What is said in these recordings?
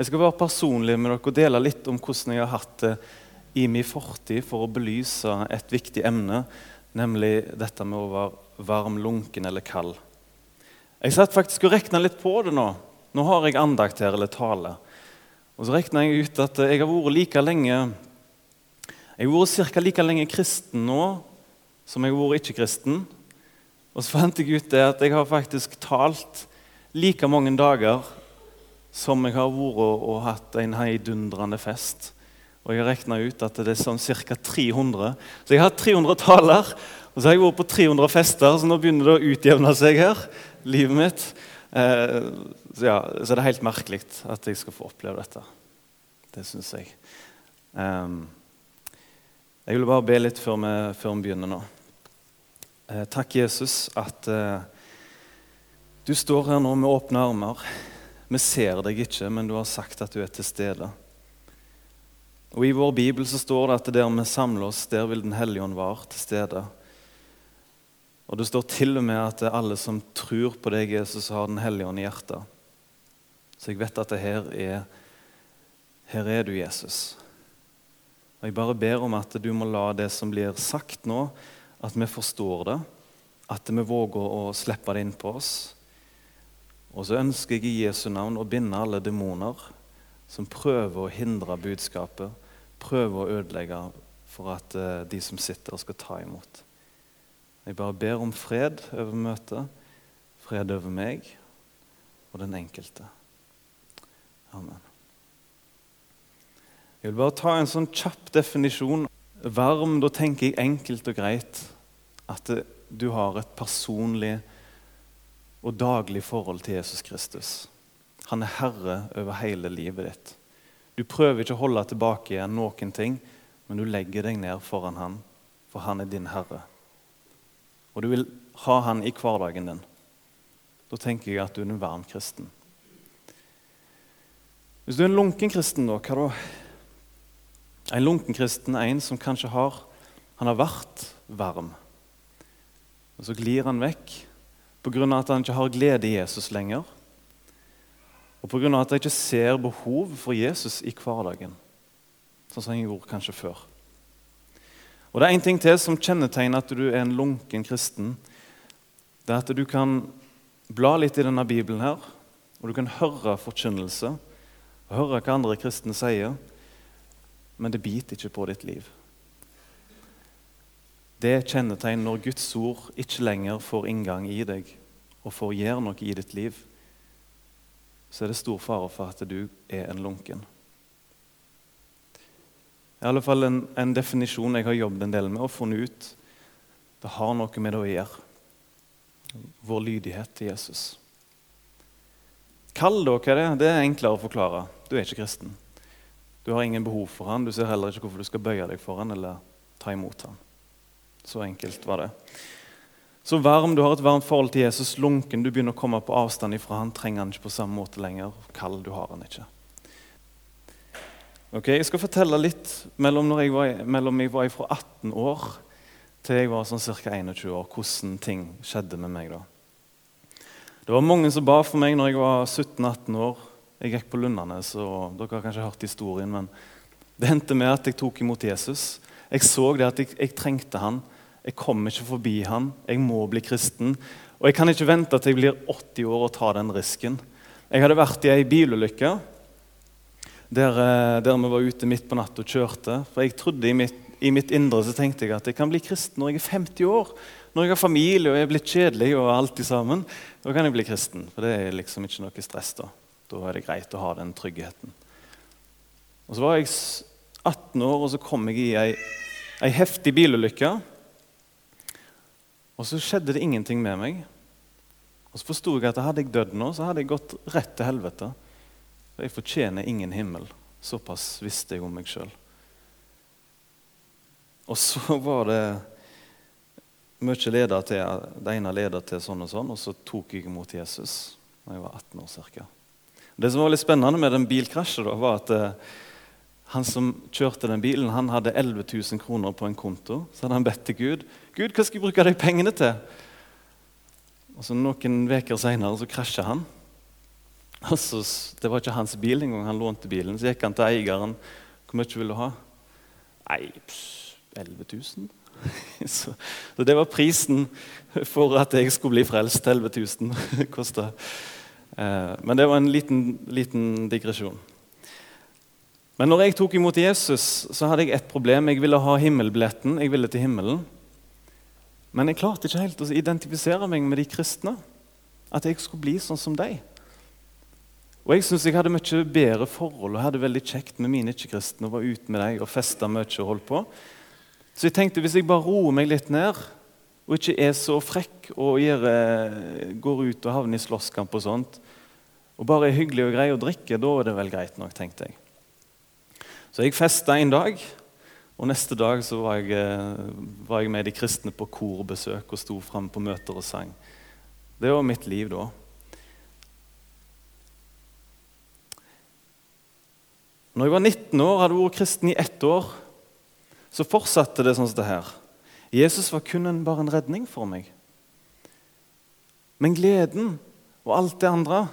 Jeg skal være personlig med dere og dele litt om hvordan jeg har hatt det i min fortid for å belyse et viktig emne, nemlig dette med å være varm, lunken eller kald. Jeg satt faktisk og regna litt på det nå. Nå har jeg andakt her, eller tale. Og så regna jeg ut at jeg har vært like lenge Jeg har vært ca. like lenge kristen nå som jeg har vært ikke-kristen. Og så fant jeg ut det at jeg har faktisk talt like mange dager som jeg har vært og, og hatt en heidundrende fest. Og jeg har regna ut at det er sånn ca. 300. Så jeg har hatt 300 taler, og så har jeg vært på 300 fester, så nå begynner det å utjevne seg her. livet mitt. Eh, så, ja, så det er helt merkelig at jeg skal få oppleve dette. Det syns jeg. Eh, jeg vil bare be litt før vi, før vi begynner nå. Eh, takk, Jesus, at eh, du står her nå med åpne armer. Vi ser deg ikke, men du har sagt at du er til stede. Og I vår bibel så står det at der vi samler oss, der vil Den hellige ånd være til stede. Og Det står til og med at alle som tror på deg, Jesus, har Den hellige ånd i hjertet. Så jeg vet at det her er Her er du, Jesus. Og Jeg bare ber om at du må la det som blir sagt nå, at vi forstår det, at vi våger å slippe det inn på oss. Og så ønsker jeg i Jesu navn å binde alle demoner som prøver å hindre budskapet, prøver å ødelegge for at eh, de som sitter, skal ta imot. Jeg bare ber om fred over møtet, fred over meg og den enkelte. Amen. Jeg vil bare ta en sånn kjapp definisjon. Varm, da tenker jeg enkelt og greit at du har et personlig og daglig forhold til Jesus Kristus. Han er herre over hele livet ditt. Du prøver ikke å holde tilbake igjen noen ting, men du legger deg ned foran han, for han er din herre. Og du vil ha han i hverdagen din. Da tenker jeg at du er en varm kristen. Hvis du er en lunken kristen, da, hva da? En lunken kristen er en som kanskje har han har vært varm. Og Så glir han vekk pga. at han ikke har glede i Jesus lenger. Og pga. at jeg ikke ser behov for Jesus i hverdagen, sånn som jeg gjorde kanskje før. Og Det er én ting til som kjennetegner at du er en lunken kristen. Det er at du kan bla litt i denne Bibelen, her, og du kan høre forkynnelse og høre hva andre kristne sier, men det biter ikke på ditt liv. Det er kjennetegn når Guds ord ikke lenger får inngang i deg og får gjøre noe i ditt liv så er det stor fare for at du er en lunken. I alle fall en, en definisjon jeg har jobbet en del med og funnet ut. Det har noe med det å gjøre. Vår lydighet til Jesus. Kall dere er det? Det er enklere å forklare. Du er ikke kristen. Du har ingen behov for han. Du ser heller ikke hvorfor du skal bøye deg for han eller ta imot han. Så enkelt var det. Så varm, du har et varmt forhold til Jesus, lunken, du begynner å komme på avstand ifra han, trenger han ikke på samme måte lenger. Kald, du har han ikke. Ok, Jeg skal fortelle litt mellom, jeg var, mellom jeg var fra 18 år til jeg var sånn ca. 21 år, hvordan ting skjedde med meg da. Det var mange som ba for meg når jeg var 17-18 år. Jeg gikk på Lundanes, og dere har kanskje hørt historien, men det hendte med at jeg tok imot Jesus. Jeg så det at jeg, jeg trengte han. Jeg kommer ikke forbi han. Jeg må bli kristen. Og jeg kan ikke vente til jeg blir 80 år og ta den risken. Jeg hadde vært i ei bilulykke der, eh, der, vi var ute midt på natta og kjørte. For jeg trodde i mitt, i mitt, indre så tenkte jeg at jeg kan bli kristen når jeg er 50 år. Når jeg har familie og jeg er blitt kjedelig og alt sammen. Da kan jeg bli kristen. For det er liksom ikke noe stress da. Da er det greit å ha den tryggheten. Og Så var jeg 18 år, og så kom jeg i ei, ei heftig bilulykke. Og så skjedde det ingenting med meg. Og så forsto jeg at hadde jeg dødd nå, så hadde jeg gått rett til helvete. For jeg fortjener ingen himmel. Såpass visste jeg om meg sjøl. Og så var det mye leder til, Det ene leder til sånn og sånn, og så tok jeg imot Jesus da jeg var 18 år ca. Det som var litt spennende med den bilkrasjet, da, var at eh, han som kjørte den bilen, han hadde 11 000 kroner på en konto. Så hadde han bedt til Gud Gud, hva skal jeg bruke de pengene til? Og så Noen uker seinere krasja han. Altså, det var ikke hans bil engang. Han lånte bilen. Så gikk han til eieren. 'Hvor mye vil du ha?' 'Nei, 11 000.' Så, så, det var prisen for at jeg skulle bli frelst. 11 000 kosta. Eh, men det var en liten, liten digresjon. Men når jeg tok imot Jesus, så hadde jeg et problem. Jeg ville ha himmelbilletten. Jeg ville til himmelen. Men jeg klarte ikke helt å identifisere meg med de kristne. At jeg skulle bli sånn som dem. Og jeg syns jeg hadde mye bedre forhold og hadde veldig kjekt med mine ikke-kristne. og var ute med deg og festa mye og holdt på. Så jeg tenkte hvis jeg bare roer meg litt ned og ikke er så frekk og gjør, går ut og havner i slåsskamp og sånt, og bare er hyggelig og grei å drikke, da er det vel greit nok, tenkte jeg. Så jeg festa en dag, og neste dag så var jeg, eh, var jeg med de kristne på korbesøk og sto fram på møter og sang. Det var mitt liv da. Når jeg var 19 år, hadde vært kristen i ett år, så fortsatte det sånn som det her. Jesus var kun en, bare en redning for meg. Men gleden og alt det andre,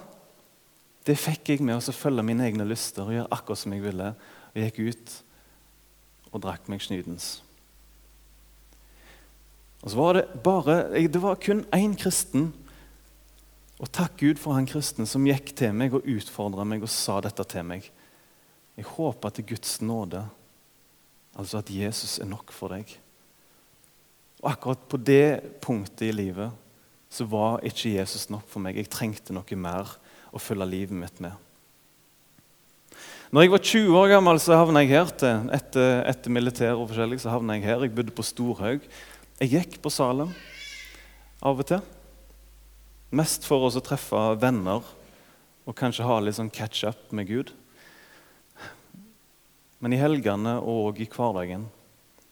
det fikk jeg med å følge mine egne lyster og gjøre akkurat som jeg ville. Og gikk ut og drakk meg snydens. Og så var Det bare, det var kun én kristen, og takk Gud for han kristne som gikk til meg og utfordra meg og sa dette til meg. Jeg håper til Guds nåde, altså at Jesus er nok for deg. Og Akkurat på det punktet i livet så var ikke Jesus nok for meg. Jeg trengte noe mer å følge livet mitt med. Når jeg var 20 år gammel, så havna jeg her til. Etter, etter militær og forskjellig så havna jeg her. Jeg bodde på Storhaug. Jeg gikk på Salem av og til. Mest for å treffe venner og kanskje ha litt sånn catch up med Gud. Men i helgene og i hverdagen,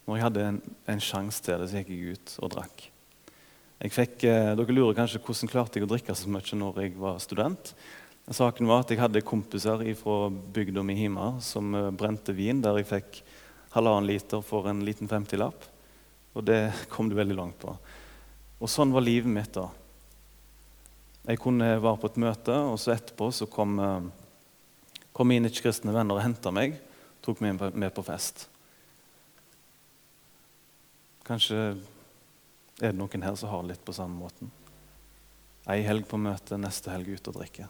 når jeg hadde en, en sjanse til det, så gikk jeg ut og drakk. Fikk, eh, dere lurer kanskje hvordan klarte jeg å drikke så mye når jeg var student. Saken var at Jeg hadde kompiser fra bygda mi hjemme som eh, brente vin, der jeg fikk halvannen liter for en liten 50-lapp. Og det kom du veldig langt på. Og sånn var livet mitt da. Jeg kunne være på et møte, og så etterpå så kom, eh, kom mine ikke-kristne venner og henta meg tok meg med på fest. Kanskje er det noen her som har litt på samme måten. Ei helg på møte, neste helg ute og drikke.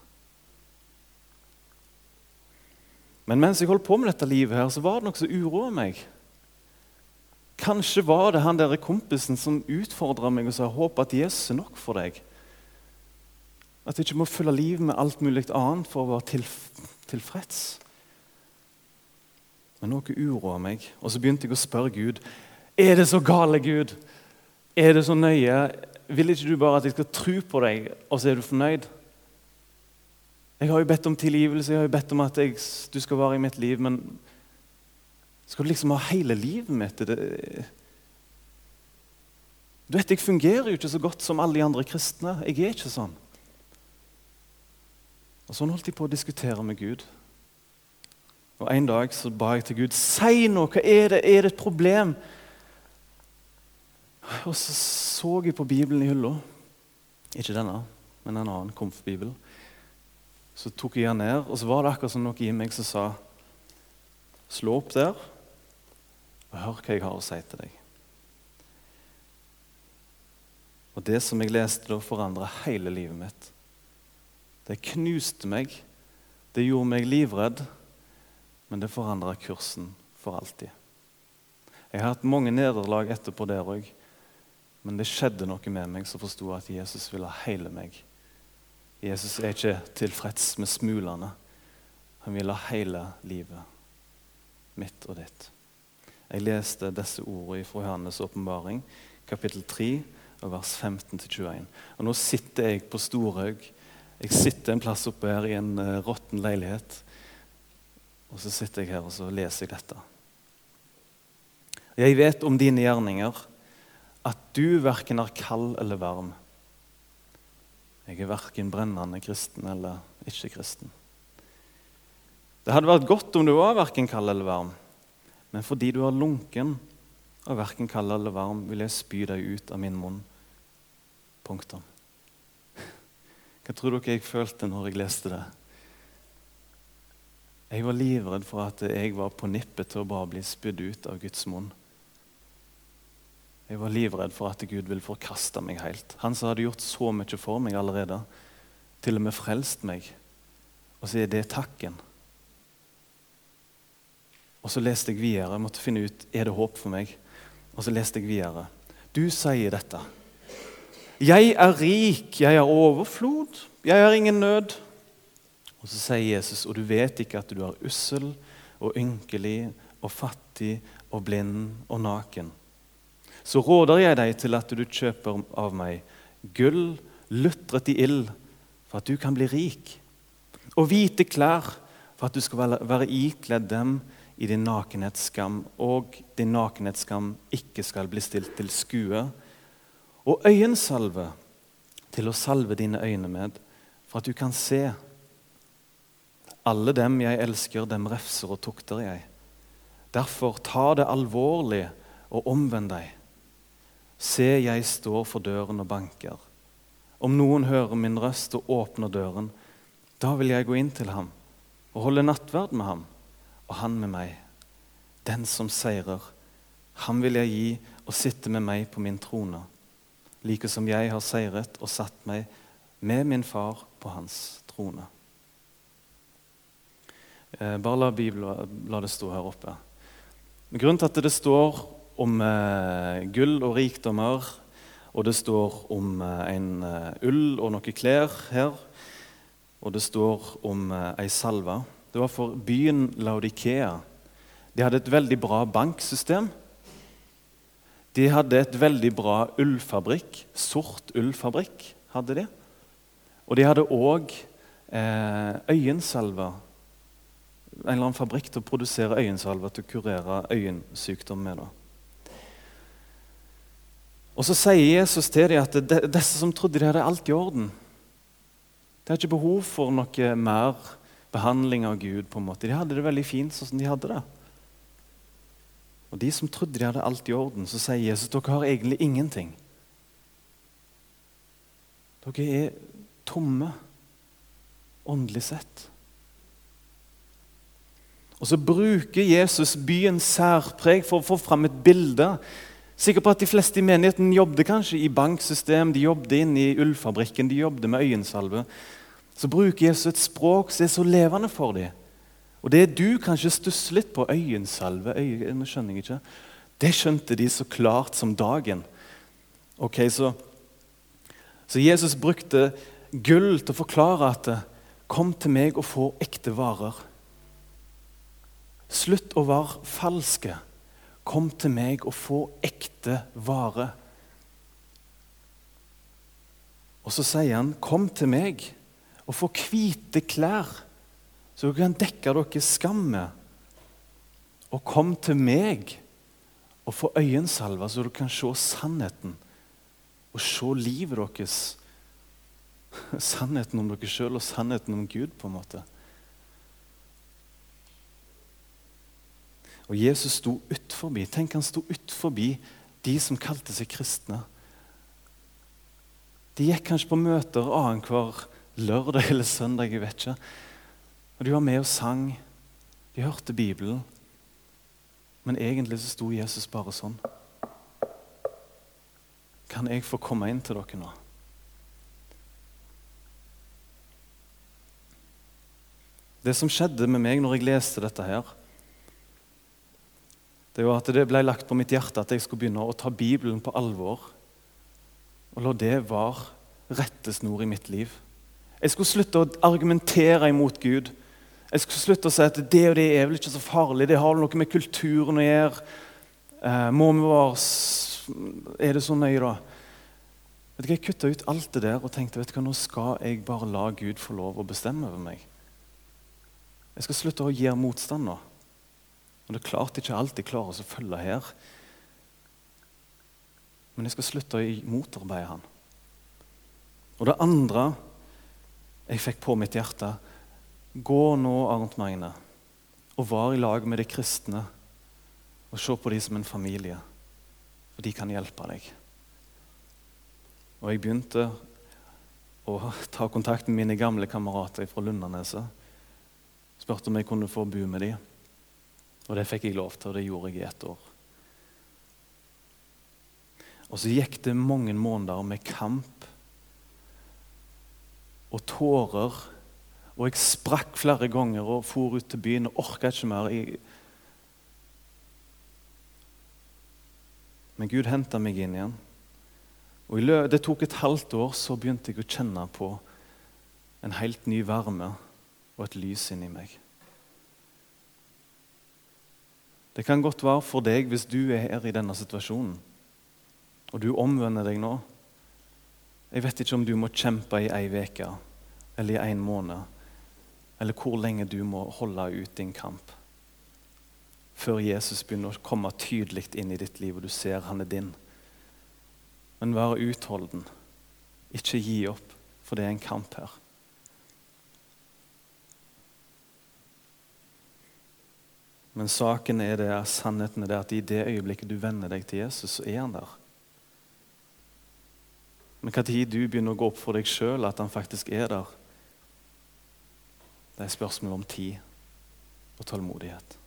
Men mens jeg holdt på med dette livet, her, så var det noe som uroa meg. Kanskje var det han der kompisen som utfordra meg og sa håp at Jesus er nok for deg. At du ikke må følge livet med alt mulig annet for å være tilfreds. Men noe uroa meg, og så begynte jeg å spørre Gud er det så gale, Gud. Er det så nøye? Vil ikke du bare at jeg skal tro på deg, og så er du fornøyd? Jeg har jo bedt om tilgivelse, jeg har jo bedt om at jeg, du skal være i mitt liv, men skal du liksom ha hele livet mitt? Det, du vet, Jeg fungerer jo ikke så godt som alle de andre kristne. Jeg er ikke sånn. Og Sånn holdt jeg på å diskutere med Gud. Og En dag så ba jeg til Gud si noe. Hva er det? Er det et problem? Og så så jeg på Bibelen i hylla. Ikke denne, men en annen komf-bibel. Så tok jeg den ned, og så var det akkurat som noe i meg som sa Slå opp der, og hør hva jeg har å si til deg. Og det som jeg leste da, forandra hele livet mitt. Det knuste meg. Det gjorde meg livredd men det forandra kursen for alltid. Jeg har hatt mange nederlag etterpå der òg, men det skjedde noe med meg som forsto at Jesus ville hele meg. Jesus er ikke tilfreds med smulene. Han vil ha hele livet mitt og ditt. Jeg leste disse ordene fra Johannes' åpenbaring, kapittel 3, vers 15-21. Og Nå sitter jeg på Storhaug. Jeg sitter en plass oppe her i en uh, råtten leilighet. Og så sitter jeg her og så leser jeg dette. Jeg vet om dine gjerninger, at du verken er kald eller varm. Jeg er verken brennende kristen eller ikke-kristen. Det hadde vært godt om du var verken kald eller varm, men fordi du er lunken og verken kald eller varm, vil jeg spy deg ut av min munn. Punktum. Hva tror dere jeg følte når jeg leste det? Jeg var livredd for at jeg var på nippet til å bare bli spydd ut av Guds munn. Jeg var livredd for at Gud ville forkaste meg helt. Han som hadde gjort så mye for meg allerede. Til og med frelst meg. Og så er det takken. Og så leste jeg videre. Jeg måtte finne ut er det håp for meg. Og så leste jeg videre. Du sier dette. Jeg er rik, jeg har overflod, jeg har ingen nød. Og så sier Jesus, og du vet ikke at du er ussel og ynkelig og fattig og blind og naken. Så råder jeg deg til at du kjøper av meg gull lutret i ild, for at du kan bli rik, og hvite klær, for at du skal være ikledd dem i din nakenhetsskam, og din nakenhetsskam ikke skal bli stilt til skue, og øyensalve til å salve dine øyne med, for at du kan se. Alle dem jeg elsker, dem refser og tukter jeg. Derfor ta det alvorlig og omvend deg. Se, jeg står for døren og banker. Om noen hører min røst og åpner døren, da vil jeg gå inn til ham og holde nattverd med ham og han med meg. Den som seirer, han vil jeg gi og sitte med meg på min trone, like som jeg har seiret og satt meg med min far på hans trone. Eh, bare la Bibelen la det stå her oppe. Grunnen til at det står om eh, gull og rikdommer, og det står om eh, en ull og noen klær her, og det står om ei salve det var for byen Laudikea. De hadde et veldig bra banksystem. De hadde et veldig bra ullfabrikk. Sort ullfabrikk hadde de. Og de hadde òg eh, øyensalver. En eller annen fabrikk til å produsere øyensalver til å kurere øyensykdom med. Da. Og Så sier Jesus til dem at disse som trodde de hadde alt i orden De har ikke behov for noe mer behandling av Gud. på en måte. De hadde det veldig fint sånn som de hadde det. Og De som trodde de hadde alt i orden, så sier Jesus dere har egentlig ingenting. Dere er tomme, åndelig sett. Og Så bruker Jesus byens særpreg for å få fram et bilde. Sikker på at De fleste i menigheten jobbet kanskje i banksystem, de jobbet inn i ullfabrikken, de jobbet med øyensalve så bruker Jesus et språk som er så levende for dem. Og det du kanskje stusser litt på, øyensalve øye, nå skjønner jeg ikke, Det skjønte de så klart som dagen. Ok, Så, så Jesus brukte gull til å forklare at Kom til meg og få ekte varer. Slutt å være falske. Kom til meg og få ekte vare. Og så sier han, 'Kom til meg' og få hvite klær, så dere kan dekke dere skam med. Og kom til meg og få øyensalver, så dere kan se sannheten og se livet deres. Sannheten om dere sjøl og sannheten om Gud, på en måte. Og Jesus sto utfor. Tenk, han sto utfor de som kalte seg kristne. De gikk kanskje på møter annenhver lørdag eller søndag, jeg vet ikke. Og De var med og sang, de hørte Bibelen. Men egentlig så sto Jesus bare sånn. Kan jeg få komme inn til dere nå? Det som skjedde med meg når jeg leste dette, her, det var at det ble lagt på mitt hjerte at jeg skulle begynne å ta Bibelen på alvor. Og la det være rettesnor i mitt liv. Jeg skulle slutte å argumentere imot Gud. Jeg skulle slutte å si at det og det er vel ikke så farlig, det har noe med kulturen å gjøre. Eh, må vi være Er det så nøye, da? Vet du, jeg kutta ut alt det der og tenkte vet du hva, nå skal jeg bare la Gud få lov å bestemme over meg. Jeg skal slutte å gi motstand nå. Og Det er klart ikke alltid klarer å følge her. Men jeg skal slutte å motarbeide han. Og det andre jeg fikk på mitt hjerte. Gå nå, Arnt Magne, og var i lag med de kristne og se på de som en familie, for de kan hjelpe deg. Og jeg begynte å ta kontakt med mine gamle kamerater fra Lundaneset. Spurte om jeg kunne få bo med dem. Og det fikk jeg lov til, og det gjorde jeg i ett år. Og så gikk det mange måneder med kamp og tårer. Og jeg sprakk flere ganger og for ut til byen og orka ikke mer. Men Gud henta meg inn igjen. Og Det tok et halvt år, så begynte jeg å kjenne på en helt ny varme og et lys inni meg. Det kan godt være for deg hvis du er her i denne situasjonen, og du omvender deg nå. Jeg vet ikke om du må kjempe i ei uke eller i en måned, eller hvor lenge du må holde ut din kamp før Jesus begynner å komme tydelig inn i ditt liv, og du ser han er din. Men vær utholden. Ikke gi opp, for det er en kamp her. Men saken er det, sannheten er det at i det øyeblikket du venner deg til Jesus, så er han der. Men når du begynner å gå opp for deg sjøl at han faktisk er der, det er et spørsmål om tid og tålmodighet.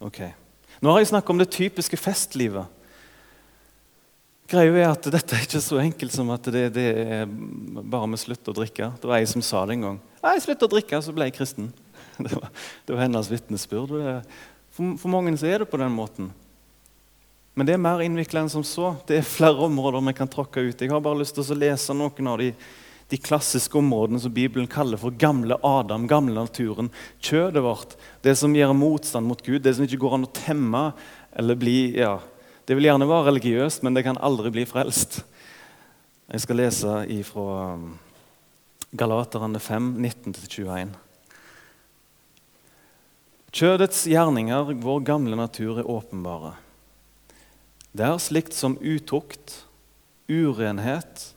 Ok. Nå har jeg snakket om det typiske festlivet. Greia er at Dette er ikke så enkelt som at det, det er bare med slutt å drikke. Det var ei som sa det en gang. 'Nei, slutt å drikke, så ble jeg kristen. Det var, det var hennes vitnesbyrd. For, for, mange så er det på den måten. Men det er mer innvikla enn som så. Det er flere områder vi kan tråkke ut. Jeg har bare lyst til å lese noen av de de klassiske områdene som Bibelen kaller for gamle Adam, gamle naturen. Kjødet vårt, det som gjør motstand mot Gud, det som ikke går an å temme eller bli ja, Det vil gjerne være religiøst, men det kan aldri bli frelst. Jeg skal lese ifra um, Galaterne 5, 19-21. Kjødets gjerninger, vår gamle natur, er åpenbare. Det er slikt som utukt, urenhet,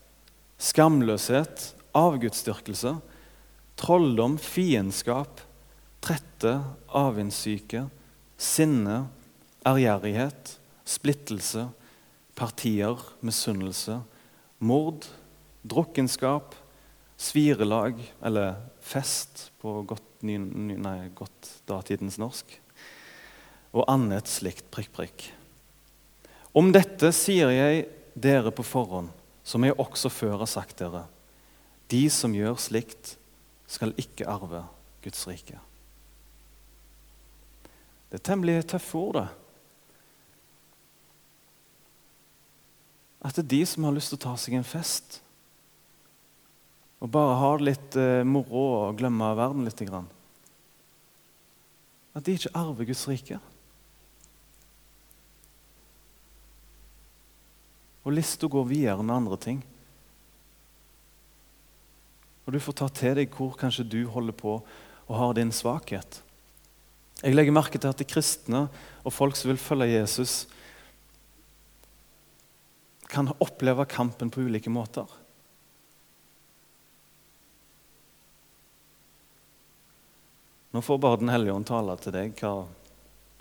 skamløshet, avgudsdyrkelse, trolldom, fiendskap, trette, avvindssyke, sinne, ærgjerrighet, splittelse, partier, misunnelse, mord, drukkenskap, svirelag eller fest på godt, ny, nei, godt datidens norsk, og annet slikt prikk, prikk. Om dette sier jeg dere på forhånd som jeg også før har sagt dere, de som gjør slikt, skal ikke arve Guds rike. Det er temmelig tøffe ord, det. At det er de som har lyst til å ta seg en fest og bare ha det litt eh, moro og glemme verden litt. At de ikke arver Guds rike. Og lista går videre med andre ting. Og du får ta til deg hvor kanskje du holder på og har din svakhet. Jeg legger merke til at de kristne og folk som vil følge Jesus, kan oppleve kampen på ulike måter. Nå får bare Den hellige ånd tale til deg hva,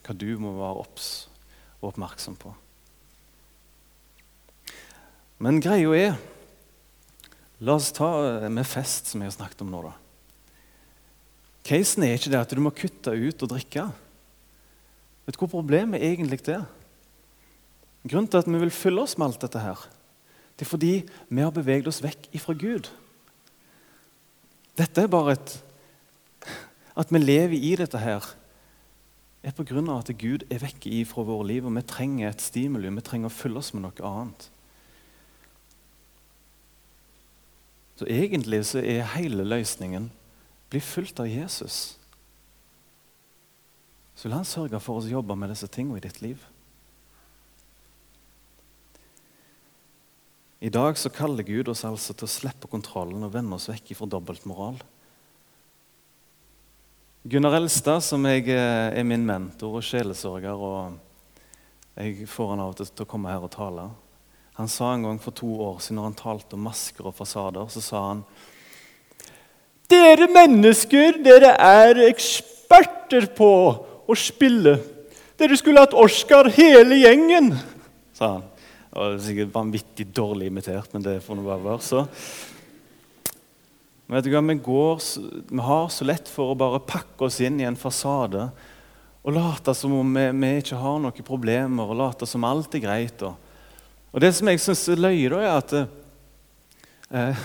hva du må være obs og oppmerksom på. Men greia er La oss ta eh, med fest, som jeg har snakket om nå. da. Casen er ikke det at du må kutte ut og drikke. Vet du hvor problemet egentlig er? Grunnen til at vi vil fylle oss med alt dette, her, det er fordi vi har beveget oss vekk ifra Gud. Dette er bare et At vi lever i dette her, er av at Gud er vekk ifra våre liv, og vi trenger et stimuli. Vi trenger å fylle oss med noe annet. Så egentlig så er hele løsningen bli fulgt av Jesus. Så vil han sørge for oss å jobbe med disse tingene i ditt liv. I dag så kaller Gud oss altså til å slippe kontrollen og vende oss vekk fra dobbeltmoral. Gunnar Elstad, som jeg eh, er min mentor og sjelesørger, og jeg får han av og til til å komme her og tale. Han sa en gang for to år siden når han talte om masker og fasader, så sa han Dere mennesker, dere er eksperter på å spille. Dere skulle hatt Oscar hele gjengen, sa han. Det var sikkert vanvittig dårlig imitert, men det får nå bare være. så. Men vet du hva, vi, går, vi har så lett for å bare pakke oss inn i en fasade og late som om vi, vi ikke har noen problemer, og late som alt er greit. Og, og Det som jeg syns er løye, da, er at eh,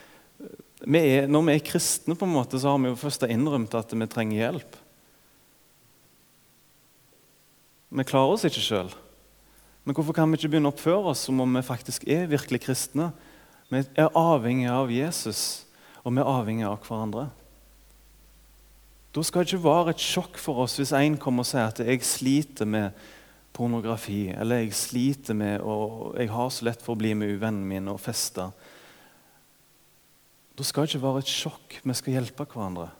vi er, når vi er kristne, på en måte, så har vi jo først innrømt at vi trenger hjelp. Vi klarer oss ikke sjøl. Men hvorfor kan vi ikke begynne å oppføre oss som om vi faktisk er virkelig kristne? Vi er avhengig av Jesus, og vi er avhengig av hverandre. Da skal det ikke være et sjokk for oss hvis en kommer og sier at jeg sliter med pornografi, eller jeg sliter med og jeg har så lett for å bli med uvennene mine og feste. Da skal det ikke være et sjokk. Vi skal hjelpe hverandre.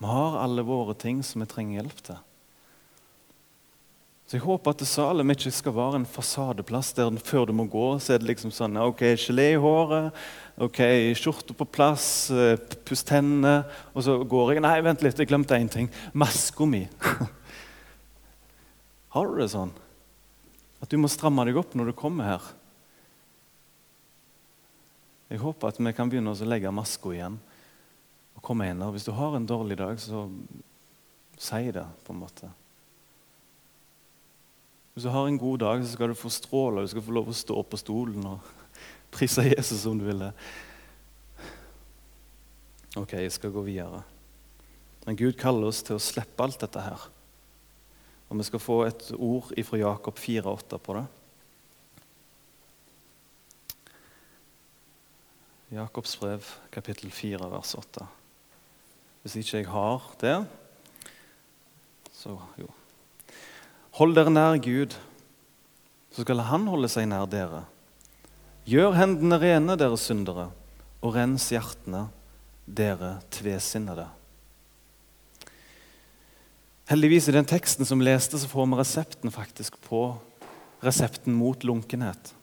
Vi har alle våre ting som vi trenger hjelp til. Så Jeg håper at Salem ikke skal være en fasadeplass der før du må gå, så er det liksom sånn Ok, gelé i håret, ok, skjorta på plass, eh, puss tennene Og så går jeg Nei, vent litt, jeg glemte én ting. Maska mi. Har du det sånn? At du må stramme deg opp når du kommer her? Jeg håper at vi kan begynne å legge maska igjen og komme inn her. Hvis du har en dårlig dag, så si det. på en måte. Hvis du har en god dag, så skal du få stråle, du skal få lov å stå på stolen og prise Jesus om du vil det. Ok, jeg skal gå videre. Men Gud kaller oss til å slippe alt dette her. Og vi skal få et ord fra Jakob 4,8 på det. Jakobs brev, kapittel 4, vers 8. Hvis ikke jeg har det, så jo. Hold dere nær Gud, så skal Han holde seg nær dere. Gjør hendene rene, dere syndere, og rens hjertene, dere tvesinnede. Heldigvis i den teksten som leste, så får vi resepten faktisk på resepten mot lunkenhet.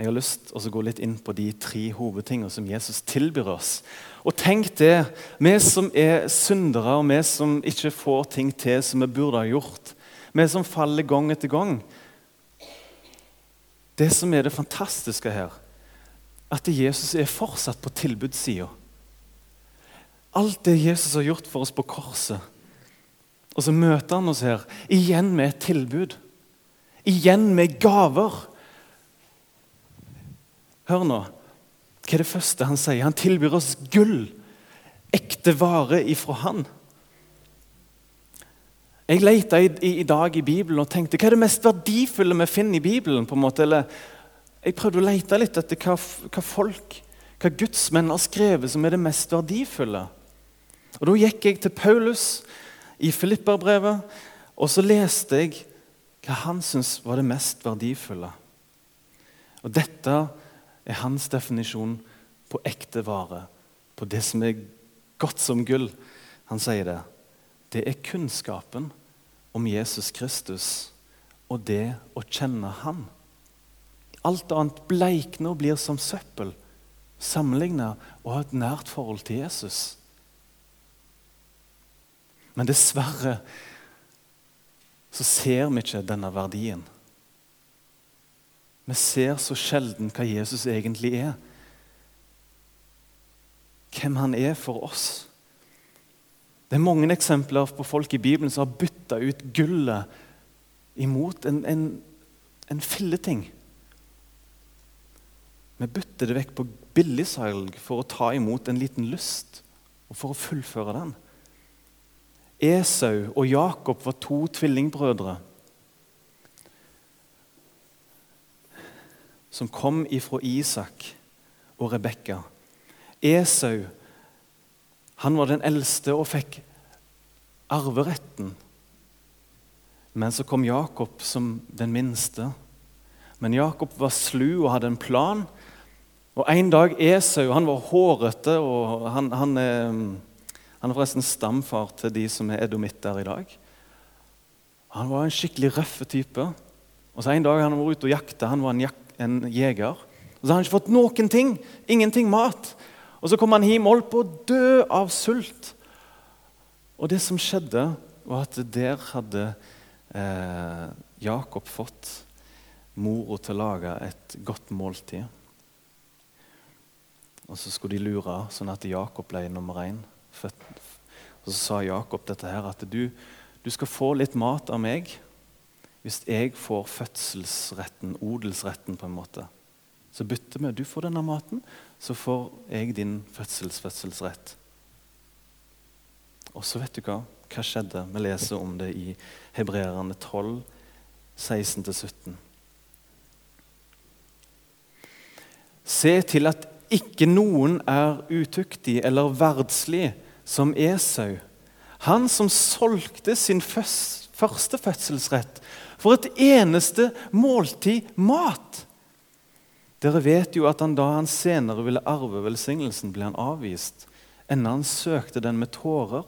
Jeg har lyst til å gå litt inn på de tre hovedtingene som Jesus tilbyr oss. Og tenk det, vi som er syndere, og vi som ikke får ting til som vi burde ha gjort, vi som faller gang etter gang Det som er det fantastiske her, at Jesus er fortsatt på tilbudssida. Alt det Jesus har gjort for oss på korset. Og så møter han oss her igjen med et tilbud. Igjen med gaver. Hør nå. Hva er det første han sier? Han tilbyr oss gull. Ekte vare ifra han. Jeg lette i, i, i, dag i Bibelen og tenkte hva er det mest verdifulle vi finner i Bibelen. på en måte? Eller, jeg prøvde å lete litt etter hva, hva folk, hva gudsmenn har skrevet som er det mest verdifulle. Og Da gikk jeg til Paulus i Filipperbrevet, og så leste jeg hva han syntes var det mest verdifulle. Og Dette er hans definisjon på ekte vare, på det som er godt som gull. Han sier det. Det er kunnskapen om Jesus Kristus og det å kjenne Han. Alt annet bleikner og blir som søppel sammenligna å ha et nært forhold til Jesus. Men dessverre så ser vi ikke denne verdien. Vi ser så sjelden hva Jesus egentlig er. Hvem han er for oss. Det er mange eksempler på folk i Bibelen som har bytta ut gullet imot en, en, en filleting. Vi bytter det vekk på billigsalg for å ta imot en liten lyst og for å fullføre den. Esau og Jakob var to tvillingbrødre. Som kom ifra Isak og Rebekka. Esau han var den eldste og fikk arveretten. Men så kom Jakob som den minste. Men Jakob var slu og hadde en plan. Og En dag Esau han var hårete, og han, han, han er forresten stamfar til de som er edomitter i dag. Han var en skikkelig røff type. Og så En dag han var ute og jakta. Han var en jak en jeger. Og så har han ikke fått noen ting. Ingenting mat. Og så kom han hjem og holdt på å dø av sult. Og det som skjedde, var at der hadde eh, Jakob fått mora til å lage et godt måltid. Og så skulle de lure, sånn at Jakob ble nummer én. Og så sa Jakob dette her, at du, du skal få litt mat av meg hvis jeg får fødselsretten, odelsretten, på en måte. Så bytter vi. Du får denne maten, så får jeg din fødselsfødselsrett. Og så vet du hva? Hva skjedde? Vi leser om det i Hebreerne 12, 16-17. Se til at ikke noen er utuktig eller verdslig som Esau, han som solgte sin første fødselsrett for et eneste måltid mat. Dere vet jo at han da han senere ville arve velsignelsen, ble han avvist, enda han søkte den med tårer,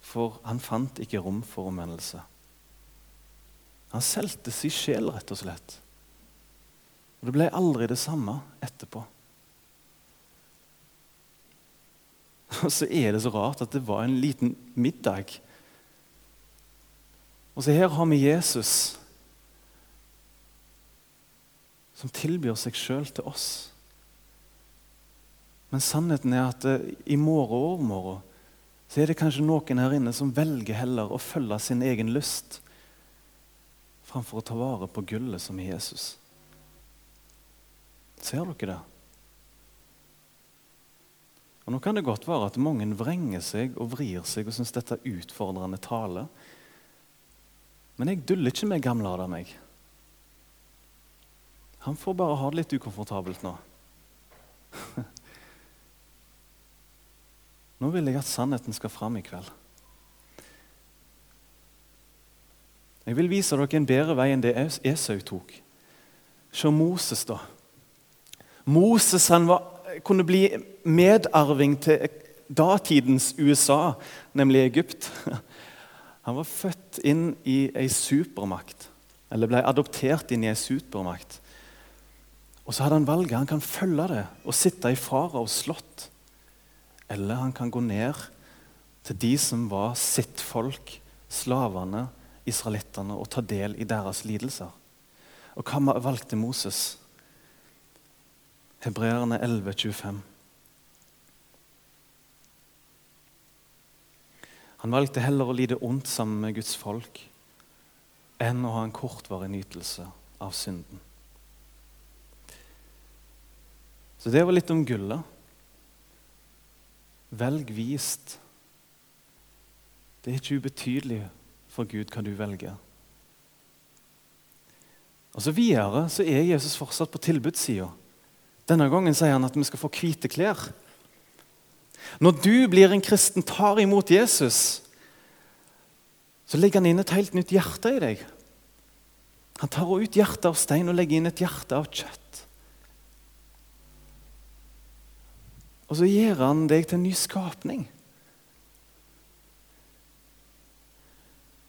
for han fant ikke rom for omvendelse. Han solgte sin sjel, rett og slett. Og det ble aldri det samme etterpå. Og så er det så rart at det var en liten middag. Og så her har vi Jesus som tilbyr seg sjøl til oss. Men sannheten er at eh, i morgen og overmorgen så er det kanskje noen her inne som velger heller å følge sin egen lyst framfor å ta vare på gullet som er Jesus. Ser dere det? Og Nå kan det godt være at mange vrenger seg og vrir seg og syns dette er utfordrende tale. Men jeg duller ikke med gamle Adam. meg. Han får bare ha det litt ukomfortabelt nå. Nå vil jeg at sannheten skal fram i kveld. Jeg vil vise dere en bedre vei enn det Esau tok. Se Moses, da. Moses han var, kunne bli medarving til datidens USA, nemlig Egypt. Han var født inn i ei supermakt, eller ble adoptert inn i ei supermakt. Og så hadde han valget. Han kan følge det og sitte i faraos slott. Eller han kan gå ned til de som var sitt folk, slavene, israelittene, og ta del i deres lidelser. Og hva valgte Moses? Hebreerne 11, 25. Han valgte heller å lide ondt sammen med Guds folk enn å ha en kortvarig nytelse av synden. Så det var litt om gullet. Velg vist. Det er ikke ubetydelig for Gud hva du velger. Og så Videre så er Jesus fortsatt på tilbudssida. Denne gangen sier han at vi skal få hvite klær. Når du blir en kristen, tar imot Jesus, så legger han inn et helt nytt hjerte i deg. Han tar ut hjertet av stein og legger inn et hjerte av kjøtt. Og så gjør han deg til en ny skapning.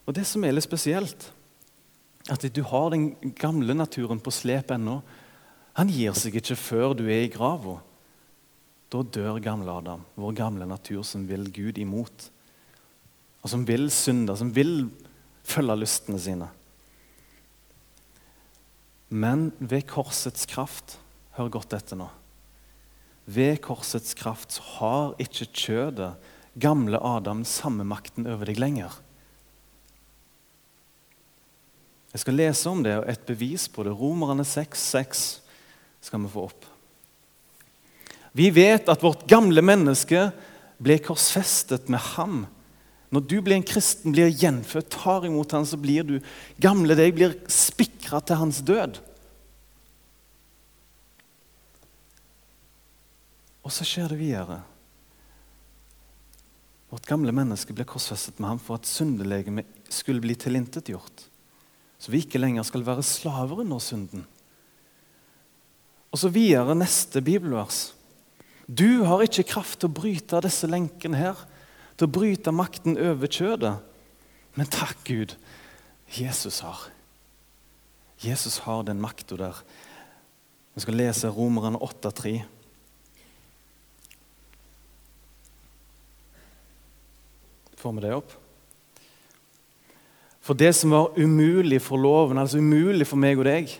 Og Det som er litt spesielt, at du har den gamle naturen på slep ennå. Han gir seg ikke før du er i grava. Da dør gamle Adam, vår gamle natur som vil Gud imot. Og som vil synde, som vil følge lystene sine. Men ved korsets kraft Hør godt etter nå. Ved korsets kraft har ikke kjødet, gamle Adam, samme makten over deg lenger. Jeg skal lese om det og et bevis på det. Romerne 6, 6 skal vi få opp. Vi vet at vårt gamle menneske ble korsfestet med ham. Når du blir en kristen, blir gjenfødt, tar imot ham, så blir du gamle deg blir spikra til hans død. Og så skjer det videre. Vårt gamle menneske ble korsfestet med ham for at syndelegemet skulle bli tilintetgjort. Så vi ikke lenger skal være slaver under synden. Og så videre neste bibelvers. Du har ikke kraft til å bryte disse lenkene her, til å bryte makten over kjødet. Men takk, Gud, Jesus har. Jesus har den makta der. Vi skal lese Romerne 8,3. Får vi det opp? For det som var umulig for loven, altså umulig for meg og deg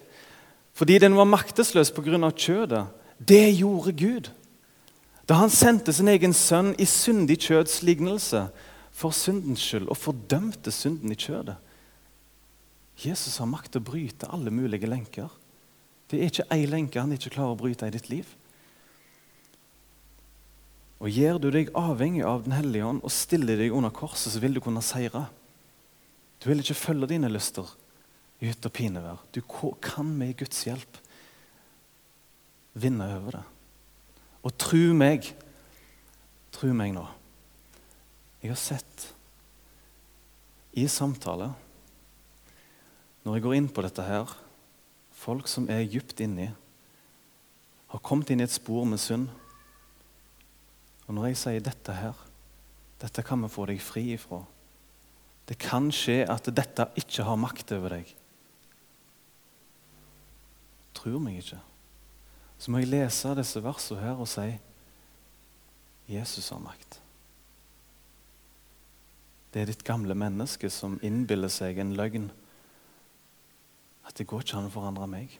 Fordi den var maktesløs pga. kjødet, det gjorde Gud. Da han sendte sin egen sønn i syndig kjøds lignelse for syndens skyld og fordømte synden i kjødet. Jesus har makt til å bryte alle mulige lenker. Det er ikke ei lenke han ikke klarer å bryte i ditt liv. Og Gjør du deg avhengig av Den hellige ånd og stiller deg under korset, så vil du kunne seire. Du vil ikke følge dine lyster i hytt og pinevær. Du kan med Guds hjelp vinne over det. Og tru meg, tru meg nå Jeg har sett i samtale, når jeg går inn på dette her, folk som er dypt inni, har kommet inn i et spor med synd. Og når jeg sier dette her, dette kan vi få deg fri ifra. Det kan skje at dette ikke har makt over deg. Tror meg ikke. Så må jeg lese disse versene her og si Jesus har makt. Det er ditt gamle menneske som innbiller seg en løgn. At det går ikke an å forandre meg.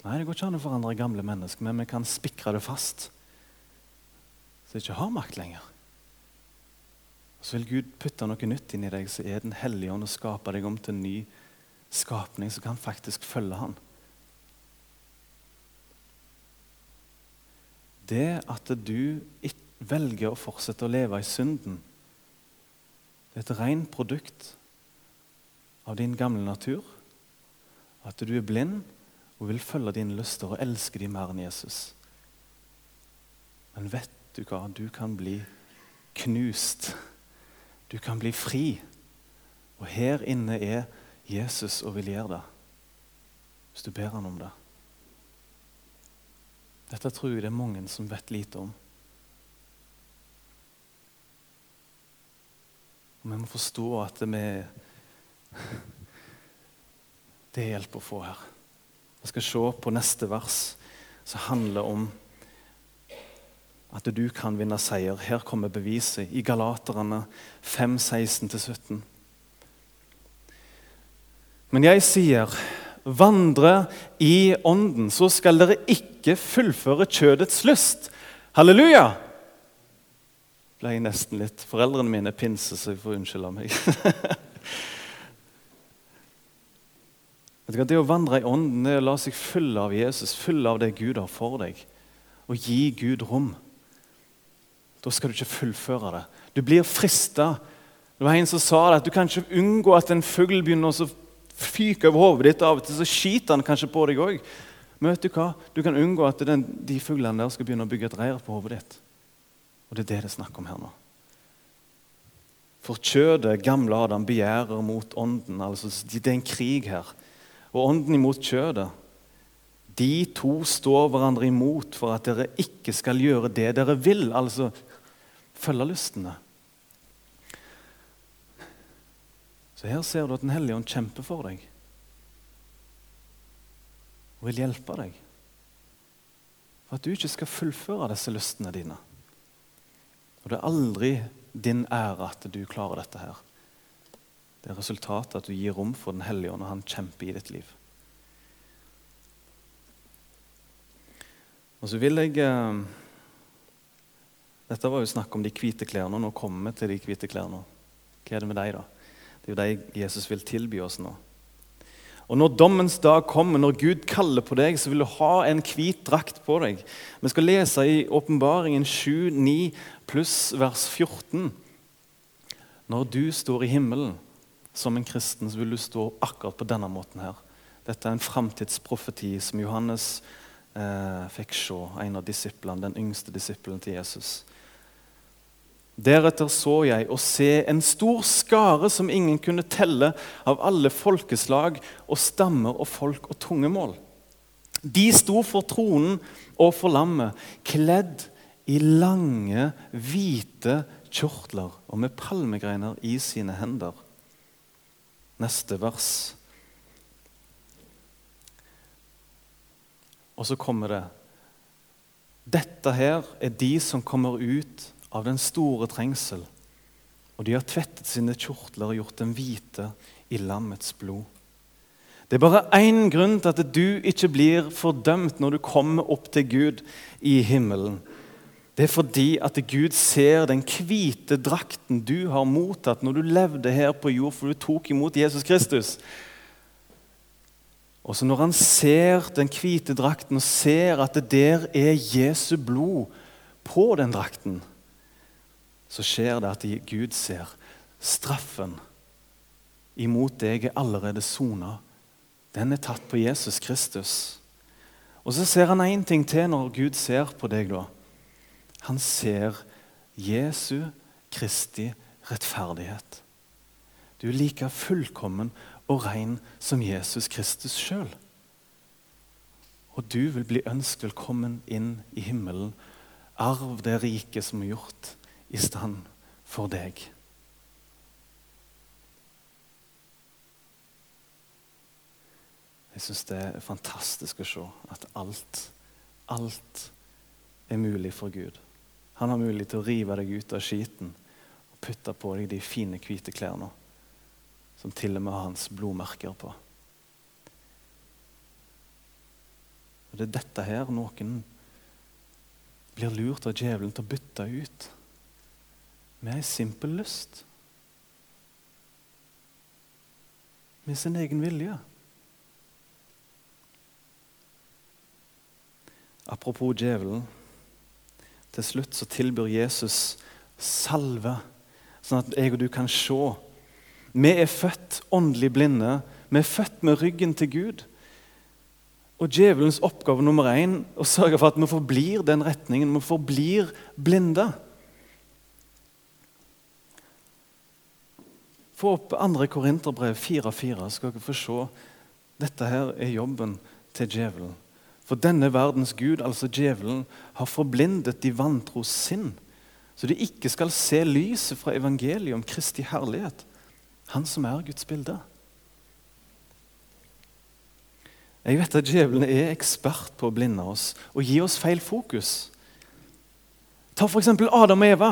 Nei, det går ikke an å forandre gamle mennesker, men vi kan spikre det fast det ikke har makt lenger. Og Så vil Gud putte noe nytt inn i deg, så er Den hellige ånd og skape deg om til en ny skapning som kan faktisk følge Han. Det at du velger å fortsette å leve i synden, det er et rent produkt av din gamle natur. At du er blind og vil følge dine lyster og elske dem mer enn Jesus. Men vet du hva? Du kan bli knust du kan bli fri. Og her inne er Jesus og vil gjøre det, hvis du ber han om det. Dette tror jeg det er mange som vet lite om. Og Vi må forstå at vi Det er hjelp å få her. Vi skal se på neste vers, som handler om at du kan vinne seier. Her kommer beviset i Galaterne 5, 16-17. Men jeg sier, vandre i Ånden, så skal dere ikke fullføre kjødets lyst. Halleluja! Ble jeg nesten litt Foreldrene mine er pinse, så jeg får unnskylde meg. Det å vandre i Ånden det er å la seg fylle av Jesus, fylle av det Gud har for deg, og gi Gud rom. Da skal du ikke fullføre det. Du blir frista. Det var en som sa det, at du kan ikke unngå at en fugl begynner å fyke over hodet ditt. Av og til så skiter han kanskje på deg òg. Men vet du hva? Du kan unngå at den, de fuglene der skal begynne å bygge et reir på hodet ditt. Og det er det det er snakk om her nå. For kjødet, gamle Adam, begjærer mot ånden. altså Det er en krig her. Og ånden imot kjødet. De to står hverandre imot for at dere ikke skal gjøre det dere vil. Altså følge lystene. Så her ser du at Den hellige ånd kjemper for deg og vil hjelpe deg. For at du ikke skal fullføre disse lystene dine. Og det er aldri din ære at du klarer dette her. Det er resultatet at du gir rom for Den hellige ånd, og han kjemper i ditt liv. Og så vil jeg eh, dette var jo snakk om de hvite klærne. Nå kommer vi til de hvite klærne. Hva er det med deg, da? Det er jo de Jesus vil tilby oss nå. Og Når dommens dag kommer, når Gud kaller på deg, så vil du ha en hvit drakt på deg. Vi skal lese i Åpenbaringen 7, 9 pluss vers 14. Når du står i himmelen som en kristen, så vil du stå akkurat på denne måten her. Dette er en framtidsprofeti som Johannes eh, fikk se, en av disiplene, den yngste disippelen til Jesus. Deretter så jeg og se en stor skare som ingen kunne telle, av alle folkeslag og stammer og folk og tungemål. De sto for tronen og for lammet, kledd i lange, hvite kjortler og med palmegreiner i sine hender. Neste vers. Og så kommer det. Dette her er de som kommer ut av den store trengsel, og de har tvettet sine kjortler og gjort dem hvite i lammets blod. Det er bare én grunn til at du ikke blir fordømt når du kommer opp til Gud i himmelen. Det er fordi at Gud ser den hvite drakten du har mottatt når du levde her på jord, for du tok imot Jesus Kristus. Og så Når han ser den hvite drakten og ser at det der er Jesu blod på den drakten, så skjer det at Gud ser straffen imot deg er allerede sona. Den er tatt på Jesus Kristus. Og så ser han én ting til når Gud ser på deg. da. Han ser Jesu Kristi rettferdighet. Du er like fullkommen og ren som Jesus Kristus sjøl. Og du vil bli ønsket velkommen inn i himmelen. Arv det riket som er gjort i stand for deg. Jeg syns det er fantastisk å se at alt, alt er mulig for Gud. Han har mulighet til å rive deg ut av skiten og putte på deg de fine, hvite klærne som til og med har hans blodmerker på. Og Det er dette her noen blir lurt av djevelen til å bytte ut med ei simpel lyst. Med sin egen vilje. Apropos djevelen. Til slutt så tilbyr Jesus salve, sånn at jeg og du kan se. Vi er født åndelig blinde. Vi er født med ryggen til Gud. Og Djevelens oppgave nummer én å sørge for at vi forblir den retningen. Vi forblir blinde. Få opp 2. Korinterbrev 4.4, skal dere få se. Dette her er jobben til djevelen. For denne verdens gud, altså djevelen, har forblindet de vantros sinn, så de ikke skal se lyset fra evangeliet om Kristi herlighet, han som er Guds bilde. Jeg vet at djevelen er ekspert på å blinde oss og gi oss feil fokus. Ta f.eks. Adam og Eva.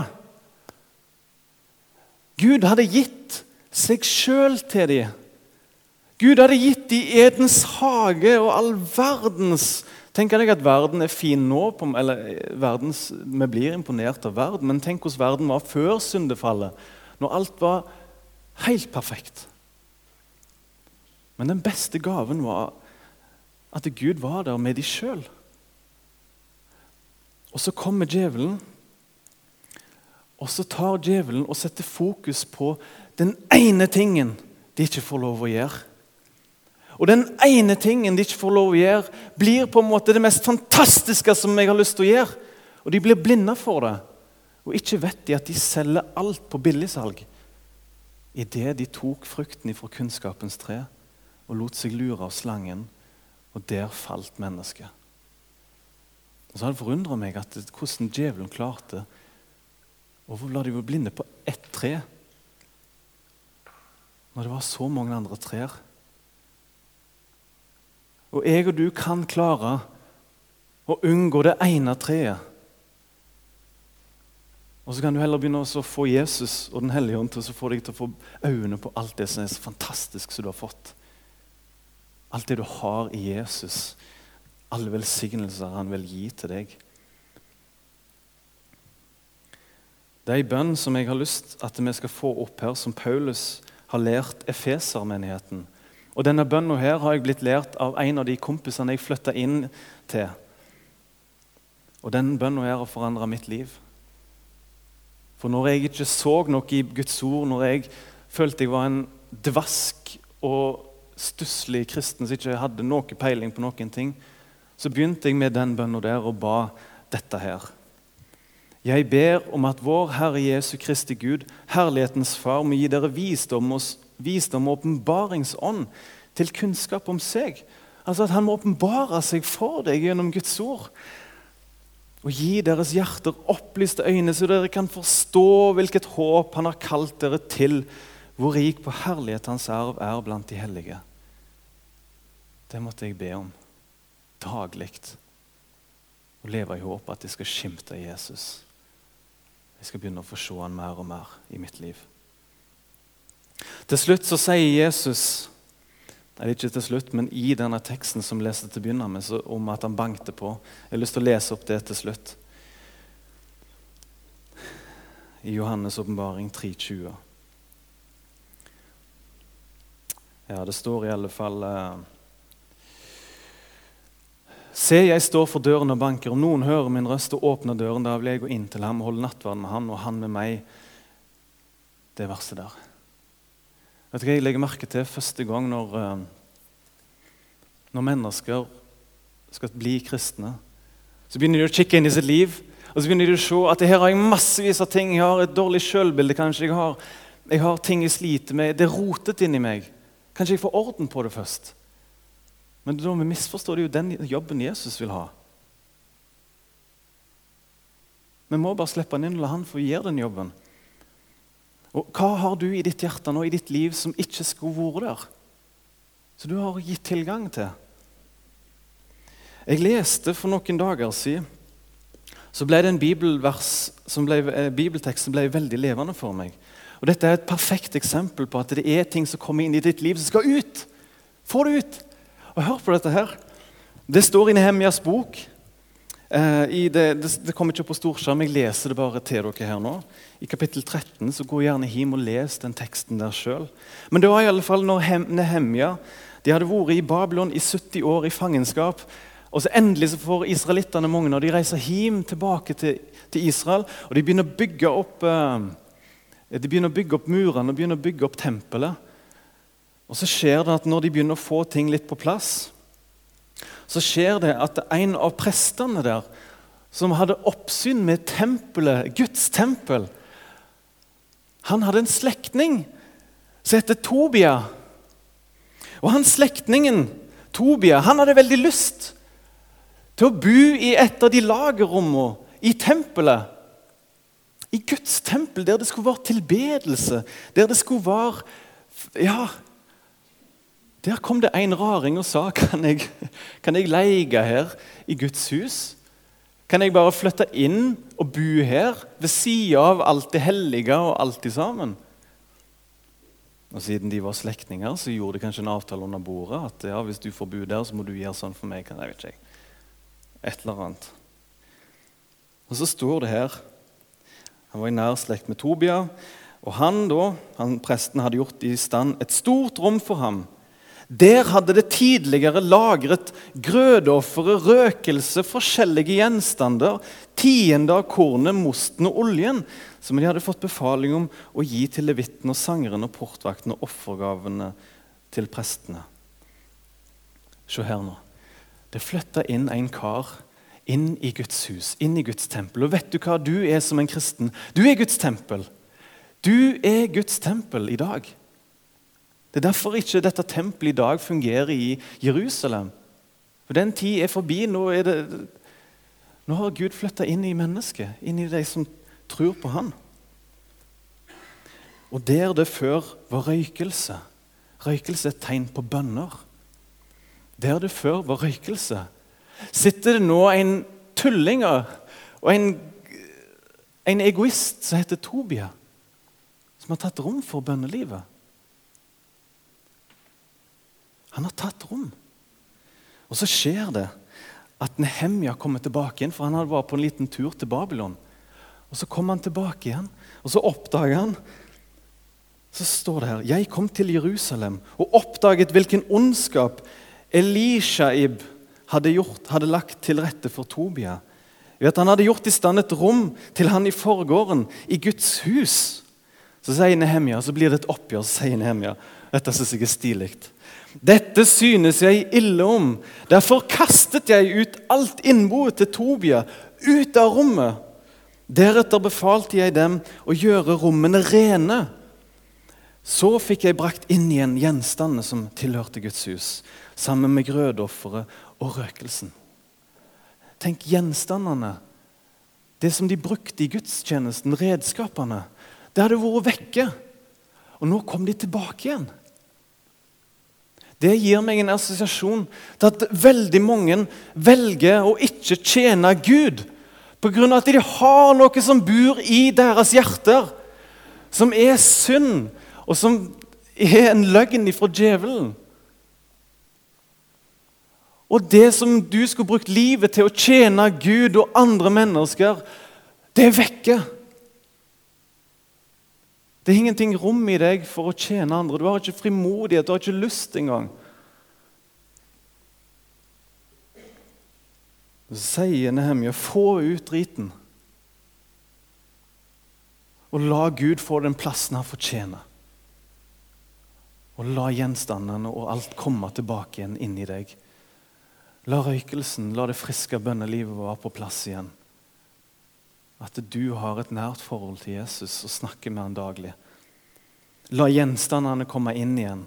Gud hadde gitt seg sjøl til dem. Gud hadde gitt dem Edens hage og all verdens Tenk deg at verden er fin nå, eller eh, verdens, vi blir imponert av verden, men tenk hvordan verden var før syndefallet, når alt var helt perfekt. Men den beste gaven var at Gud var der med de sjøl. Og så kommer djevelen, og så tar djevelen og setter fokus på den ene tingen de ikke får lov å gjøre. Og den ene tingen de ikke får lov å gjøre, blir på en måte det mest fantastiske som jeg har lyst til å gjøre. Og de blir blinde for det. Og ikke vet de at de selger alt på billigsalg. Idet de tok frukten fra kunnskapens tre og lot seg lure av slangen, og der falt mennesket. Og så har det forundra meg at hvordan djevelen klarte å la de være blinde på ett tre når det var så mange andre trær. Og jeg og du kan klare å unngå det ene treet. Og så kan du heller begynne å få Jesus og Den hellige ånd til å få deg til å få øynene på alt det som er så fantastisk som du har fått. Alt det du har i Jesus. Alle velsignelser han vil gi til deg. Det er en bønn som jeg har lyst at vi skal få opp her, som Paulus har lært Efesermenigheten. Og Denne bønna her har jeg blitt lært av en av de kompisene jeg flytta inn til. Og den bønna her har forandra mitt liv. For når jeg ikke så noe i Guds ord, når jeg følte jeg var en dvask og stusslig kristen som ikke hadde noe peiling på noen ting, så begynte jeg med den bønna der og ba dette her. Jeg ber om at vår Herre Jesu Kristi Gud, herlighetens Far, må gi dere visdom og visdom åpenbaringsånd til kunnskap om seg. Altså At han må åpenbare seg for deg gjennom Guds ord. Og gi deres hjerter opplyste øyne, så dere kan forstå hvilket håp han har kalt dere til, hvor rik på herlighet hans arv er blant de hellige. Det måtte jeg be om daglig. Og leve i håp at de skal skimte Jesus. Jeg skal begynne å få se han mer og mer i mitt liv. Til slutt så sier Jesus Nei, ikke til slutt, men i denne teksten som leste til å begynne med, om at han bankte på. Jeg har lyst til å lese opp det til slutt. i Johannes' åpenbaring 3.20. Ja, det står i alle fall eh, Se, jeg står for døren og banker. Om noen hører min røst og åpner døren, da vil jeg gå inn til ham og holde nattverd med han, og han med meg. Det verset der. Vet du hva jeg legger merke til første gang når, eh, når mennesker skal bli kristne? Så begynner de å kikke inn i sitt liv, og så begynner de å se at her har jeg massevis av ting. Jeg har et dårlig sjølbilde, kanskje. Jeg har, jeg har ting jeg sliter med. Det er rotet inni meg. Kanskje jeg får orden på det først. Men da vi misforstår det jo den jobben Jesus vil ha. Vi må bare slippe han inn og la han få gjøre den jobben. Og Hva har du i ditt hjerte nå, i ditt liv som ikke skulle vært der? Som du har gitt tilgang til? Jeg leste for noen dager siden så ble det en bibelvers som ble, eh, bibeltekst som ble veldig levende for meg. Og Dette er et perfekt eksempel på at det er ting som kommer inn i ditt liv, som skal ut. Få det ut! Og Hør på dette her. Det står i Nehemjas bok. Eh, det, det, det, kommer ikke på storskjerm, jeg leser det bare til dere her nå. I kapittel 13 så gå gjerne hjem og les den teksten der sjøl. Men det var i alle fall når Nehemja de hadde vært i Babylon i 70 år i fangenskap. Og så Endelig så får israelittene mange når de reiser hjem tilbake til, til Israel. Og de begynner å bygge opp eh, de begynner å bygge opp murene og begynner å bygge opp tempelet. Og så skjer det at når de begynner å få ting litt på plass, så skjer det at en av prestene der, som hadde oppsyn med tempelet, Guds tempel Han hadde en slektning som heter Tobia. Og han slektningen, Tobia, han hadde veldig lyst til å bo i et av de lagerrommene i tempelet i Guds tempel, der det skulle være tilbedelse, der det skulle være Ja, der kom det en raring og sa kan jeg, kan jeg leie her i Guds hus. Kan jeg bare flytte inn og bo her, ved sida av alt det hellige og alt det sammen? Og Siden de var slektninger, så gjorde de kanskje en avtale under bordet. At ja, hvis du får bo der, så må du gjøre sånn for meg. Jeg vet ikke. Et eller annet. Og så står det her han var i nær slekt med Tobia. Og han da, han, Presten hadde gjort i stand et stort rom for ham. Der hadde det tidligere lagret grødeoffere, røkelse, forskjellige gjenstander, tiende av kornet, mosten og oljen, som de hadde fått befaling om å gi til levitten og sangeren og portvakten og offergavene til prestene. Se her nå. Det flytta inn en kar inn i Guds hus, inn i Guds tempel. Og vet du hva du er som en kristen? Du er Guds tempel. Du er Guds tempel i dag. Det er derfor ikke dette tempelet i dag fungerer i Jerusalem. For Den tid er forbi. Nå, er det, nå har Gud flytta inn i mennesket, inn i de som tror på Han. Og der det før var røykelse Røykelse er et tegn på bønner. Der det før var røykelse, sitter det nå en tulling og en, en egoist som heter Tobia, som har tatt rom for bønnelivet. Han har tatt rom. Og så skjer det at Nehemja kommer tilbake igjen, for han hadde vært på en liten tur til Babylon. Og Så kommer han tilbake igjen, og så oppdager han Så står det her Jeg kom til Jerusalem og oppdaget hvilken ondskap Elishaib hadde, gjort, hadde lagt til rette for Tobia. Ved at han hadde gjort i stand et rom til han i forgården, i Guds hus. Så sier Nehemia, så blir det et oppgjør. så sier Nehemia, Dette syns jeg er stilig. Dette synes jeg ille om. Derfor kastet jeg ut alt innboet til Tobia, ut av rommet. Deretter befalte jeg dem å gjøre rommene rene. Så fikk jeg brakt inn igjen gjenstandene som tilhørte Guds hus, sammen med grødofferet og røkelsen. Tenk gjenstandene. Det som de brukte i gudstjenesten, redskapene. Det hadde vært vekke. Og nå kom de tilbake igjen. Det gir meg en assosiasjon til at veldig mange velger å ikke tjene Gud pga. at de har noe som bor i deres hjerter, som er synd, og som er en løgn ifra djevelen. Og det som du skulle brukt livet til å tjene Gud og andre mennesker, det er vekke. Det er ingenting rom i deg for å tjene andre. Du har ikke frimodighet, du har ikke lyst engang. Så sier Nehemja, få ut driten. Og la Gud få den plassen han fortjener. Og la gjenstandene og alt komme tilbake igjen inni deg. La røykelsen, la det friske bønnelivet være på plass igjen. At du har et nært forhold til Jesus og snakker med han daglig. La gjenstandene komme inn igjen,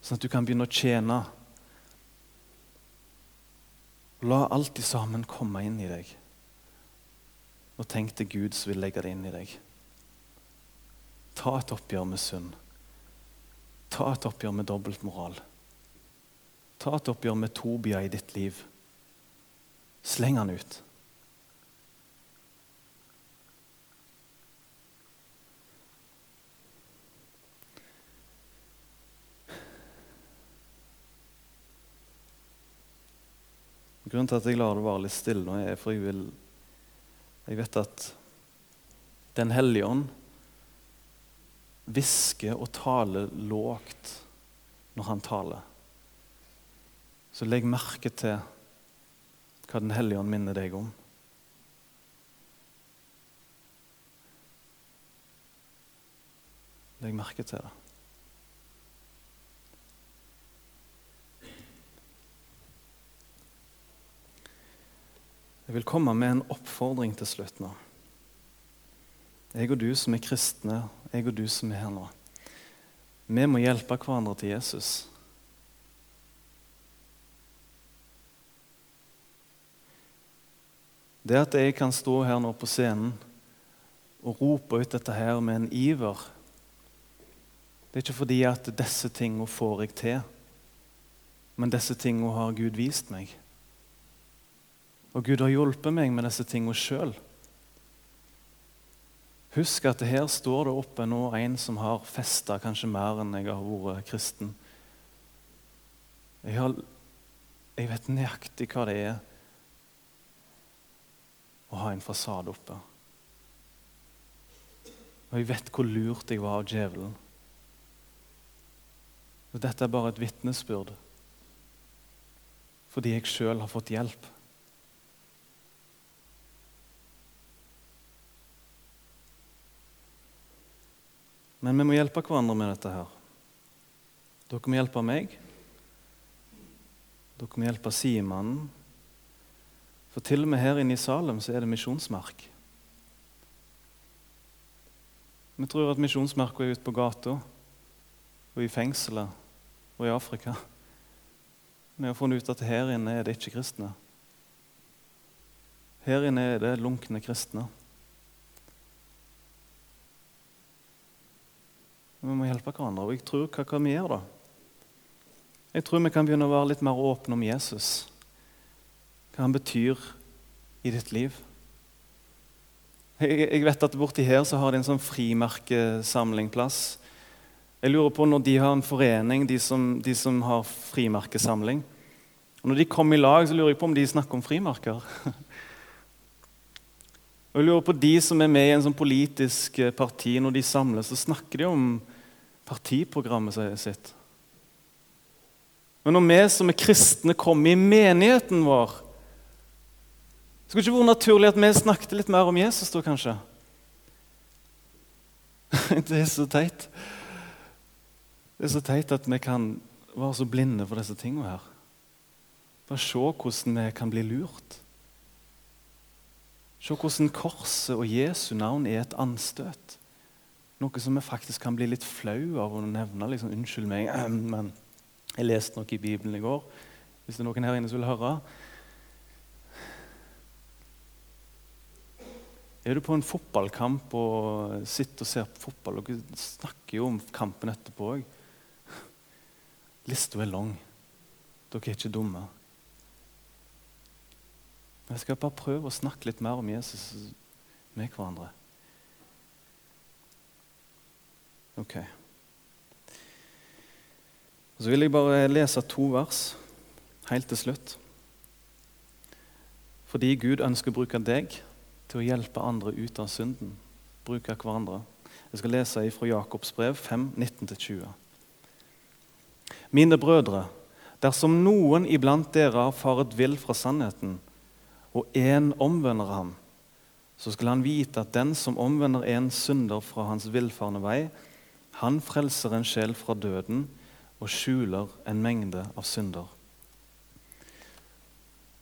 sånn at du kan begynne å tjene. La alt sammen komme inn i deg. Og tenk til Gud som vil legge det inn i deg. Ta et oppgjør med synd. Ta et oppgjør med dobbeltmoral. Ta et oppgjør med Tobia i ditt liv. Sleng han ut. Grunnen til at jeg lar det være litt stille nå, er for jeg vil Jeg vet at Den hellige ånd hvisker og taler lågt når han taler. Så legg merke til hva Den hellige ånd minner deg om. Legg merke til det. Jeg vil komme med en oppfordring til slutt nå. Jeg og du som er kristne, jeg og du som er her nå. Vi må hjelpe hverandre til Jesus. Det at jeg kan stå her nå på scenen og rope ut dette her med en iver Det er ikke fordi at disse tingene får jeg til, men disse tingene har Gud vist meg. Og Gud har hjulpet meg med disse tingene sjøl. Husk at her står det oppe nå en som har festa kanskje mer enn jeg har vært kristen. Jeg, har, jeg vet nøyaktig hva det er å ha en fasade oppe. Og jeg vet hvor lurt jeg var av djevelen. Og dette er bare et vitnesbyrd fordi jeg sjøl har fått hjelp. Men vi må hjelpe hverandre med dette her. Dere må hjelpe meg. Dere må hjelpe Simon. For til og med her inne i Salem så er det misjonsmerk. Vi tror at misjonsmerka er ute på gata og i fengselet og i Afrika. Vi har funnet ut at her inne er det ikke kristne. Her inne er det lunkne kristne. Vi må hjelpe hverandre. Og jeg tror, hva kan vi gjøre da? Jeg tror vi kan begynne å være litt mer åpne om Jesus. Hva han betyr i ditt liv. Jeg, jeg vet at borti her så har de en sånn frimerkesamlingplass. Jeg lurer på når de har en forening, de som, de som har frimerkesamling. Og Når de kommer i lag, så lurer jeg på om de snakker om frimerker. Og jeg lurer på De som er med i en sånn politisk parti, når de samles, så snakker de om partiprogrammet sitt. Men når vi som er kristne kommer i menigheten vår Skulle det ikke vært naturlig at vi snakket litt mer om Jesus da, kanskje? Det er så teit. Det er så teit at vi kan være så blinde for disse tingene her. Bare se hvordan vi kan bli lurt. Se hvordan korset og Jesu navn er et anstøt. Noe som vi faktisk kan bli litt flau av å nevne. Liksom, 'Unnskyld meg, men jeg leste noe i Bibelen i går.' Hvis det er noen her inne som vil høre. Er du på en fotballkamp og sitter og ser på fotball Dere snakker jo om kampen etterpå òg. Lista er lang. Dere er ikke dumme. Jeg skal bare prøve å snakke litt mer om Jesus med hverandre. Ok. Så vil jeg bare lese to vers helt til slutt. Fordi Gud ønsker å bruke deg til å hjelpe andre ut av synden. Bruke hverandre. Jeg skal lese fra Jakobs brev 5, 19-20. Mine brødre, dersom noen iblant dere har faret vill fra sannheten, og én omvender ham, så skal han vite at den som omvender en synder fra hans villfarne vei, han frelser en sjel fra døden og skjuler en mengde av synder.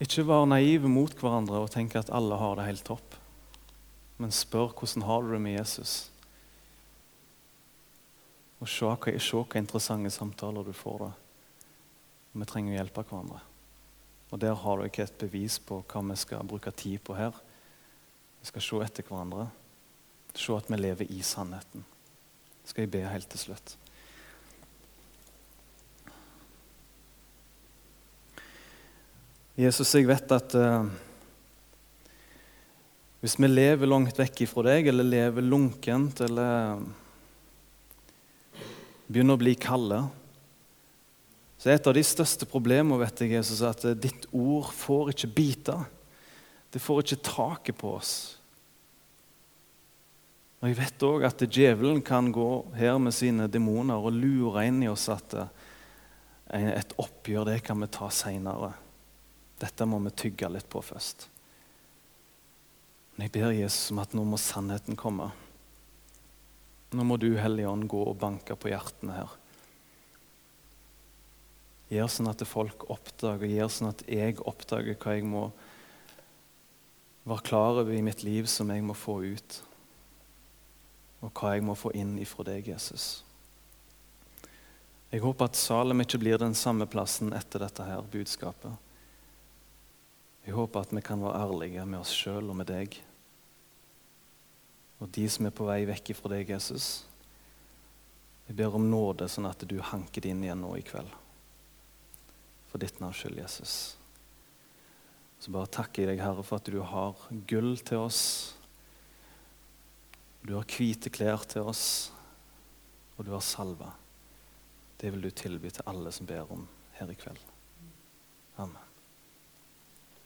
Ikke vær naive mot hverandre og tenk at alle har det helt topp. Men spør hvordan har du det med Jesus. Og se hva, interessante samtaler du får da. Vi trenger å hjelpe hverandre. Og Der har du ikke et bevis på hva vi skal bruke tid på her. Vi skal se etter hverandre, se at vi lever i sannheten. Skal jeg be helt til slutt. Jesus, jeg vet at uh, hvis vi lever langt vekk ifra deg, eller lever lunkent, eller begynner å bli kalde så er Et av de største problemene vet jeg, Jesus, at ditt ord får ikke bite. Det får ikke taket på oss. Og Jeg vet òg at djevelen kan gå her med sine demoner og lure inn i oss at eh, et oppgjør det kan vi ta seinere. Dette må vi tygge litt på først. Men jeg ber Jesus om at nå må sannheten komme. Nå må du, Hellige Ånd, gå og banke på hjertene her. Gjør sånn at folk oppdager, gjør sånn at jeg oppdager hva jeg må være klar over i mitt liv som jeg må få ut. Og hva jeg må få inn ifra deg, Jesus. Jeg håper at Salem ikke blir den samme plassen etter dette her budskapet. Jeg håper at vi kan være ærlige med oss sjøl og med deg. Og de som er på vei vekk ifra deg, Jesus. Jeg ber om nåde, sånn at du hanker det inn igjen nå i kveld for ditt navns skyld, Jesus. Så bare takker jeg deg, Herre, for at du har gull til oss. Du har hvite klær til oss, og du har salva. Det vil du tilby til alle som ber om her i kveld.